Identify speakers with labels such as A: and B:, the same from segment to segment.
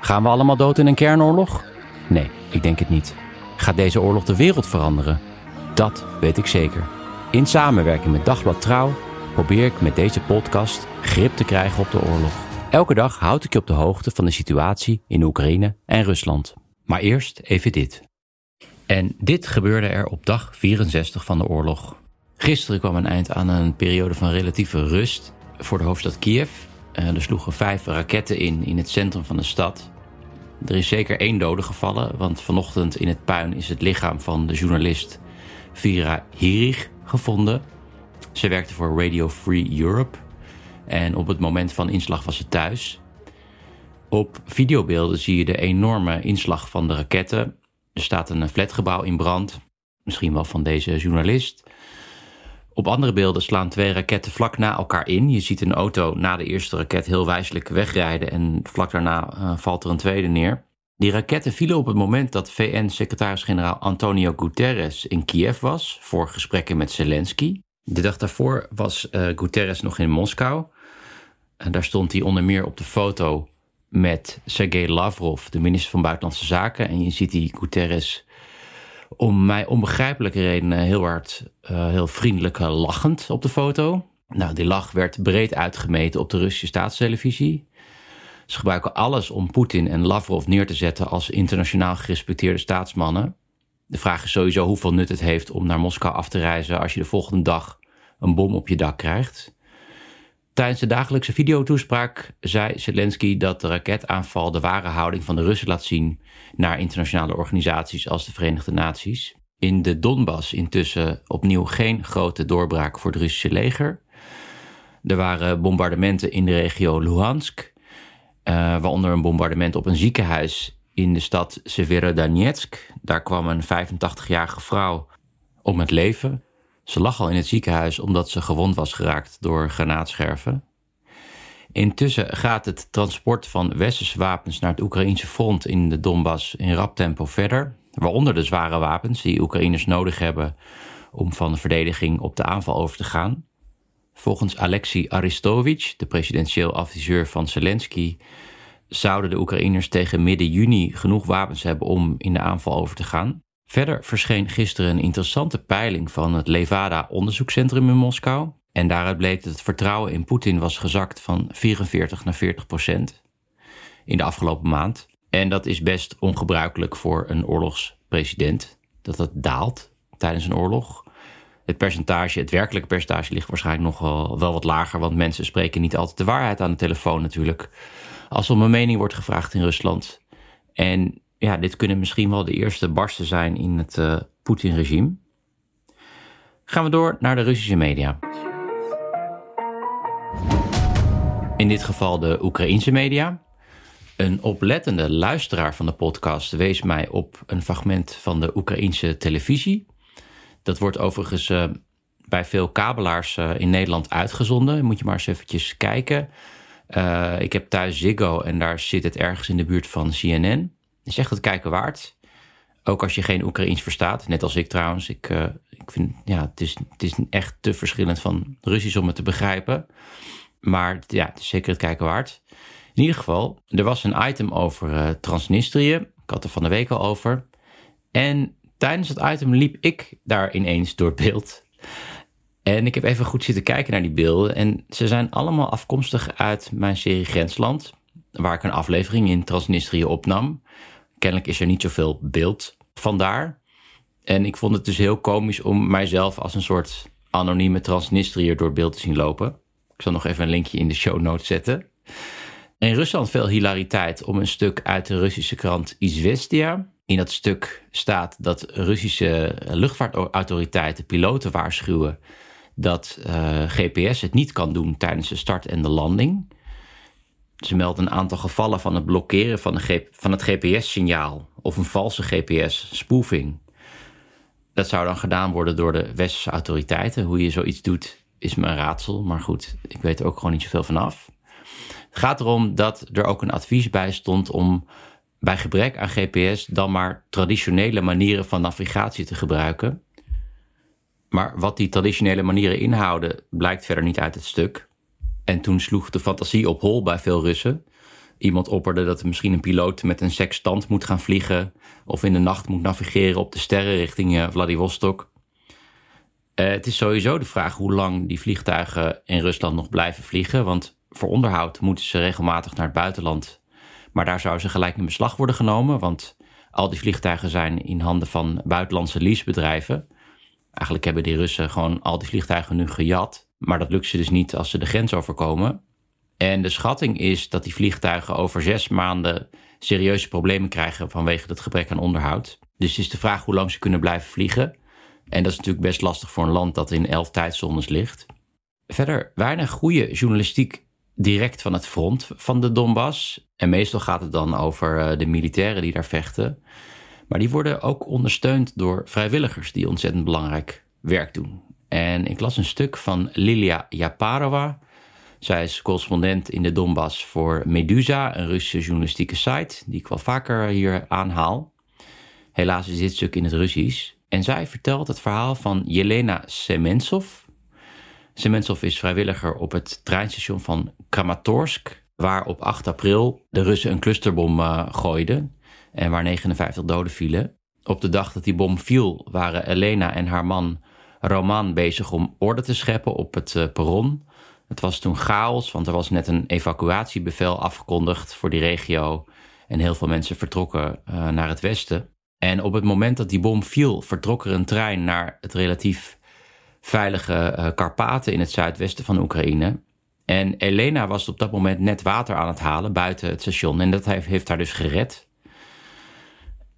A: Gaan we allemaal dood in een kernoorlog? Nee, ik denk het niet. Gaat deze oorlog de wereld veranderen? Dat weet ik zeker. In samenwerking met Dagblad Trouw probeer ik met deze podcast grip te krijgen op de oorlog. Elke dag houd ik je op de hoogte van de situatie in Oekraïne en Rusland. Maar eerst even dit. En dit gebeurde er op dag 64 van de oorlog. Gisteren kwam een eind aan een periode van relatieve rust voor de hoofdstad Kiev. Eh, er sloegen vijf raketten in in het centrum van de stad. Er is zeker één dode gevallen, want vanochtend in het puin is het lichaam van de journalist Vira Hirich gevonden. Ze werkte voor Radio Free Europe en op het moment van inslag was ze thuis. Op videobeelden zie je de enorme inslag van de raketten. Er staat een flatgebouw in brand, misschien wel van deze journalist. Op andere beelden slaan twee raketten vlak na elkaar in. Je ziet een auto na de eerste raket heel wijselijk wegrijden en vlak daarna uh, valt er een tweede neer. Die raketten vielen op het moment dat VN-secretaris-generaal Antonio Guterres in Kiev was voor gesprekken met Zelensky. De dag daarvoor was uh, Guterres nog in Moskou. En daar stond hij onder meer op de foto met Sergei Lavrov, de minister van Buitenlandse Zaken. En je ziet die Guterres om mij onbegrijpelijke redenen heel hard, uh, heel vriendelijk lachend op de foto. Nou, die lach werd breed uitgemeten op de Russische staatstelevisie. Ze gebruiken alles om Poetin en Lavrov neer te zetten als internationaal gerespecteerde staatsmannen. De vraag is sowieso hoeveel nut het heeft om naar Moskou af te reizen als je de volgende dag een bom op je dak krijgt. Tijdens de dagelijkse videotoespraak zei Zelensky dat de raketaanval de ware houding van de Russen laat zien naar internationale organisaties als de Verenigde Naties. In de Donbass intussen opnieuw geen grote doorbraak voor het Russische leger. Er waren bombardementen in de regio Luhansk, uh, waaronder een bombardement op een ziekenhuis in de stad Severodonetsk. Daar kwam een 85-jarige vrouw om het leven. Ze lag al in het ziekenhuis omdat ze gewond was geraakt door granaatscherven. Intussen gaat het transport van westerse wapens naar het Oekraïnse front in de Donbass in rap tempo verder, waaronder de zware wapens die Oekraïners nodig hebben om van de verdediging op de aanval over te gaan. Volgens Alexei Aristovich, de presidentieel adviseur van Zelensky, zouden de Oekraïners tegen midden juni genoeg wapens hebben om in de aanval over te gaan. Verder verscheen gisteren een interessante peiling van het Levada onderzoekscentrum in Moskou. En daaruit bleek dat het vertrouwen in Poetin was gezakt van 44 naar 40 procent in de afgelopen maand. En dat is best ongebruikelijk voor een oorlogspresident, dat dat daalt tijdens een oorlog. Het percentage, het werkelijke percentage ligt waarschijnlijk nog wel, wel wat lager, want mensen spreken niet altijd de waarheid aan de telefoon natuurlijk. Als om een mening wordt gevraagd in Rusland. En ja, dit kunnen misschien wel de eerste barsten zijn in het uh, Poetin-regime. Gaan we door naar de Russische media. In dit geval de Oekraïense media. Een oplettende luisteraar van de podcast wees mij op een fragment van de Oekraïense televisie. Dat wordt overigens uh, bij veel kabelaars uh, in Nederland uitgezonden. Moet je maar eens eventjes kijken. Ik heb thuis Ziggo en daar zit het ergens in de buurt van CNN. Is echt het kijken waard. Ook als je geen Oekraïens verstaat, net als ik trouwens. Ik, uh, ik vind, ja, het is, het is echt te verschillend van Russisch om het te begrijpen. Maar ja, het is zeker het kijken waard. In ieder geval, er was een item over uh, Transnistrië. Ik had er van de week al over. En tijdens het item liep ik daar ineens door beeld. En ik heb even goed zitten kijken naar die beelden. En ze zijn allemaal afkomstig uit mijn serie Grensland. Waar ik een aflevering in Transnistrië opnam. Kennelijk is er niet zoveel beeld vandaar. En ik vond het dus heel komisch om mijzelf als een soort anonieme Transnistriër door beeld te zien lopen. Ik zal nog even een linkje in de show notes zetten. In Rusland veel hilariteit om een stuk uit de Russische krant Izvestia. In dat stuk staat dat Russische luchtvaartautoriteiten piloten waarschuwen dat eh, GPS het niet kan doen tijdens de start en de landing. Ze melden een aantal gevallen van het blokkeren van, van het GPS-signaal of een valse GPS, spoofing. Dat zou dan gedaan worden door de westerse autoriteiten. Hoe je zoiets doet is me een raadsel, maar goed, ik weet er ook gewoon niet zoveel vanaf. Het gaat erom dat er ook een advies bij stond om bij gebrek aan GPS dan maar traditionele manieren van navigatie te gebruiken. Maar wat die traditionele manieren inhouden, blijkt verder niet uit het stuk. En toen sloeg de fantasie op hol bij veel Russen. Iemand opperde dat er misschien een piloot met een sextant moet gaan vliegen. of in de nacht moet navigeren op de sterren richting uh, Vladivostok. Uh, het is sowieso de vraag hoe lang die vliegtuigen in Rusland nog blijven vliegen. Want voor onderhoud moeten ze regelmatig naar het buitenland. Maar daar zouden ze gelijk in beslag worden genomen. Want al die vliegtuigen zijn in handen van buitenlandse leasebedrijven. Eigenlijk hebben die Russen gewoon al die vliegtuigen nu gejat. Maar dat lukt ze dus niet als ze de grens overkomen. En de schatting is dat die vliegtuigen over zes maanden serieuze problemen krijgen vanwege het gebrek aan onderhoud. Dus het is de vraag hoe lang ze kunnen blijven vliegen. En dat is natuurlijk best lastig voor een land dat in elf tijdzones ligt. Verder weinig goede journalistiek direct van het front van de Donbass. En meestal gaat het dan over eh, de militairen die daar vechten. Maar die worden ook ondersteund door vrijwilligers die ontzettend belangrijk werk doen. En ik las een stuk van Lilia Yaparova. Zij is correspondent in de Donbass voor Medusa, een Russische journalistieke site, die ik wel vaker hier aanhaal. Helaas is dit stuk in het Russisch. En zij vertelt het verhaal van Jelena Sementsov. Sementsov is vrijwilliger op het treinstation van Kramatorsk, waar op 8 april de Russen een clusterbom uh, gooiden en waar 59 doden vielen. Op de dag dat die bom viel waren Elena en haar man Roman bezig om orde te scheppen op het uh, perron. Het was toen chaos, want er was net een evacuatiebevel afgekondigd voor die regio. En heel veel mensen vertrokken uh, naar het westen. En op het moment dat die bom viel, vertrok er een trein naar het relatief veilige uh, Karpaten in het zuidwesten van Oekraïne. En Elena was op dat moment net water aan het halen buiten het station. En dat heeft, heeft haar dus gered.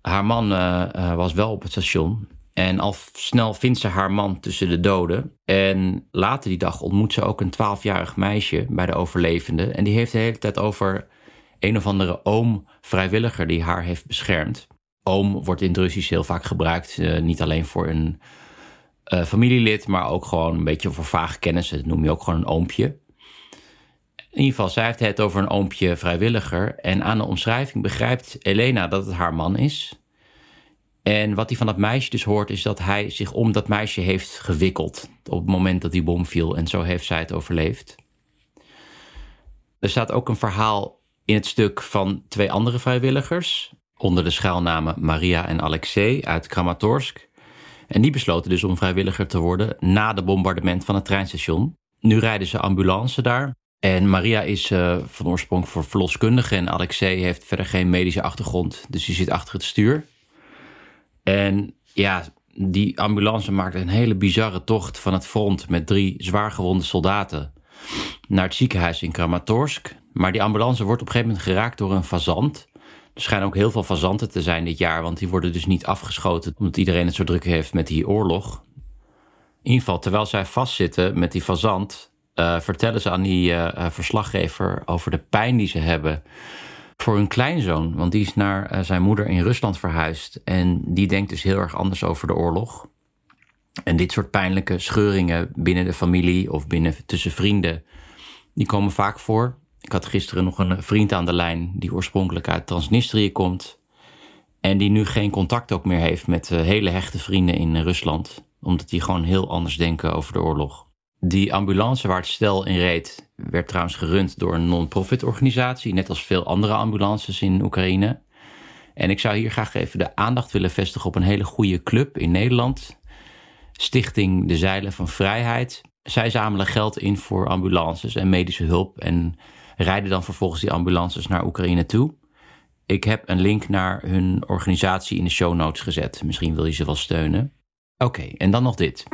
A: Haar man was wel op het station. En al snel vindt ze haar man tussen de doden. En later die dag ontmoet ze ook een twaalfjarig meisje bij de overlevende. En die heeft de hele tijd over een of andere oom-vrijwilliger die haar heeft beschermd. Oom wordt in Russisch heel vaak gebruikt. Uh, niet alleen voor een uh, familielid, maar ook gewoon een beetje voor vage kennissen. Dat noem je ook gewoon een oompje. In ieder geval, zij heeft het over een oompje vrijwilliger. En aan de omschrijving begrijpt Elena dat het haar man is. En wat hij van dat meisje dus hoort, is dat hij zich om dat meisje heeft gewikkeld. op het moment dat die bom viel. En zo heeft zij het overleefd. Er staat ook een verhaal in het stuk van twee andere vrijwilligers. onder de schuilnamen Maria en Alexei uit Kramatorsk. En die besloten dus om vrijwilliger te worden na de bombardement van het treinstation. Nu rijden ze ambulance daar. En Maria is uh, van oorsprong voor verloskundige en Alexei heeft verder geen medische achtergrond, dus die zit achter het stuur. En ja, die ambulance maakt een hele bizarre tocht van het front met drie zwaargewonde soldaten naar het ziekenhuis in Kramatorsk. Maar die ambulance wordt op een gegeven moment geraakt door een fazant. Er schijnen ook heel veel fazanten te zijn dit jaar, want die worden dus niet afgeschoten omdat iedereen het zo druk heeft met die oorlog. In ieder geval, terwijl zij vastzitten met die fazant, uh, vertellen ze aan die uh, verslaggever over de pijn die ze hebben voor hun kleinzoon. Want die is naar uh, zijn moeder in Rusland verhuisd. En die denkt dus heel erg anders over de oorlog. En dit soort pijnlijke scheuringen binnen de familie of binnen tussen vrienden, die komen vaak voor. Ik had gisteren nog een vriend aan de lijn die oorspronkelijk uit Transnistrië komt. En die nu geen contact ook meer heeft met hele hechte vrienden in Rusland. Omdat die gewoon heel anders denken over de oorlog. Die ambulance waar het stel in reed, werd trouwens gerund door een non-profit organisatie, net als veel andere ambulances in Oekraïne. En ik zou hier graag even de aandacht willen vestigen op een hele goede club in Nederland. Stichting De Zeilen van Vrijheid. Zij zamelen geld in voor ambulances en medische hulp en rijden dan vervolgens die ambulances naar Oekraïne toe. Ik heb een link naar hun organisatie in de show notes gezet. Misschien wil je ze wel steunen. Oké, en dan nog dit.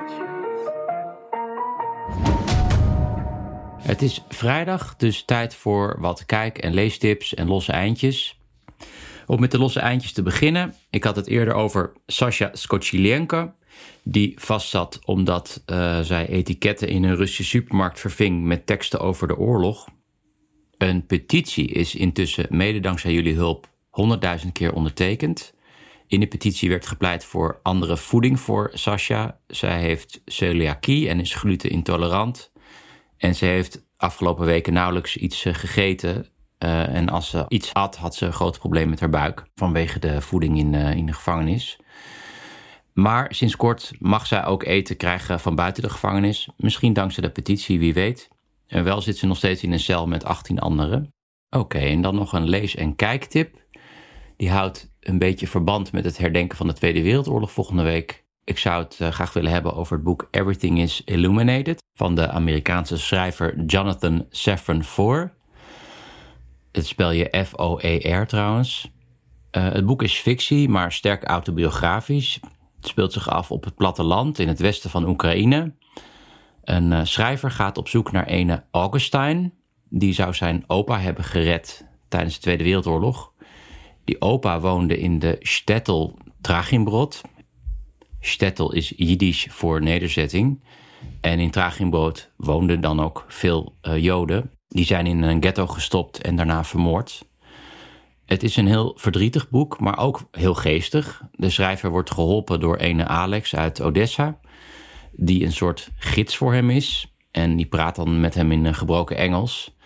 A: Het is vrijdag, dus tijd voor wat kijk- en leestips en losse eindjes. Om met de losse eindjes te beginnen. Ik had het eerder over Sasha Skochilenko, die vastzat omdat uh, zij etiketten in een Russische supermarkt verving met teksten over de oorlog. Een petitie is intussen, mede dankzij jullie hulp, 100.000 keer ondertekend. In de petitie werd gepleit voor andere voeding voor Sasha. Zij heeft celiakie en is glutenintolerant. En ze heeft afgelopen weken nauwelijks iets eh, gegeten. Uh, en als ze iets at, had ze een groot probleem met haar buik vanwege de voeding in, uh, in de gevangenis. Maar sinds kort mag zij ook eten krijgen van buiten de gevangenis. Misschien dankzij de petitie, wie weet. En wel zit ze nog steeds in een cel met 18 anderen. Oké, en dan nog een lees- en kijktip. Die houdt een beetje verband met het herdenken van de Tweede Wereldoorlog volgende week. Ik zou het uh, graag willen hebben over het boek Everything is Illuminated van de Amerikaanse schrijver Jonathan Safran Foer. Het spel je F-O-E-R trouwens. Uh, het boek is fictie, maar sterk autobiografisch. Het speelt zich af op het platteland in het westen van Oekraïne. Een uh, schrijver gaat op zoek naar ene Augustine. Die zou zijn opa hebben gered tijdens de Tweede Wereldoorlog. Die opa woonde in de Stettel Trachinbrod. Stettel is Jiddisch voor nederzetting. En in Trachinbrod woonden dan ook veel uh, Joden. Die zijn in een ghetto gestopt en daarna vermoord. Het is een heel verdrietig boek, maar ook heel geestig. De schrijver wordt geholpen door ene Alex uit Odessa, die een soort gids voor hem is. En die praat dan met hem in gebroken Engels.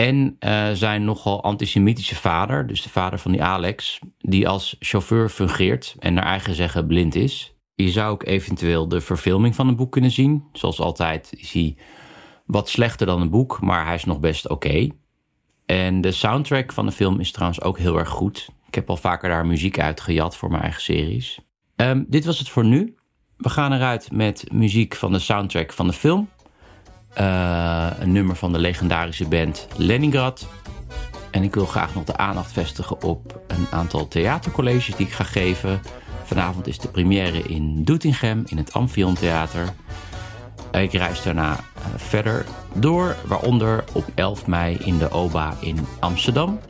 A: En uh, zijn nogal antisemitische vader, dus de vader van die Alex, die als chauffeur fungeert en naar eigen zeggen blind is. Je zou ook eventueel de verfilming van een boek kunnen zien. Zoals altijd is hij wat slechter dan een boek, maar hij is nog best oké. En de soundtrack van de film is trouwens ook heel erg goed. Ik heb al vaker daar muziek uit gejat voor mijn eigen series. Um, dit was het voor nu. We gaan eruit met muziek van de soundtrack van de film. Uh, een nummer van de legendarische band Leningrad. En ik wil graag nog de aandacht vestigen op een aantal theatercolleges die ik ga geven. Vanavond is de première in Doetinchem in het Amphion Theater. Ik reis daarna uh, verder door, waaronder op 11 mei in de OBA in Amsterdam.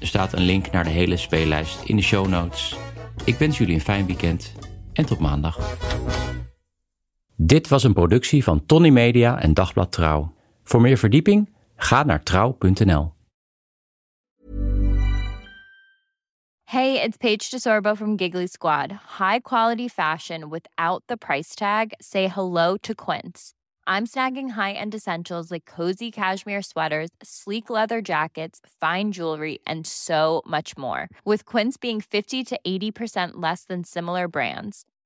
A: Er staat een link naar de hele speellijst in de show notes. Ik wens jullie een fijn weekend en tot maandag. Dit was een productie van Tony Media en Dagblad Trouw. Voor meer verdieping ga naar trouw.nl.
B: Hey, it's Paige DeSorbo from Giggly Squad. High quality fashion without the price tag. Say hello to Quince. I'm snagging high-end essentials like cozy cashmere sweaters, sleek leather jackets, fine jewelry, and so much more. With Quince being 50 to 80% less than similar brands.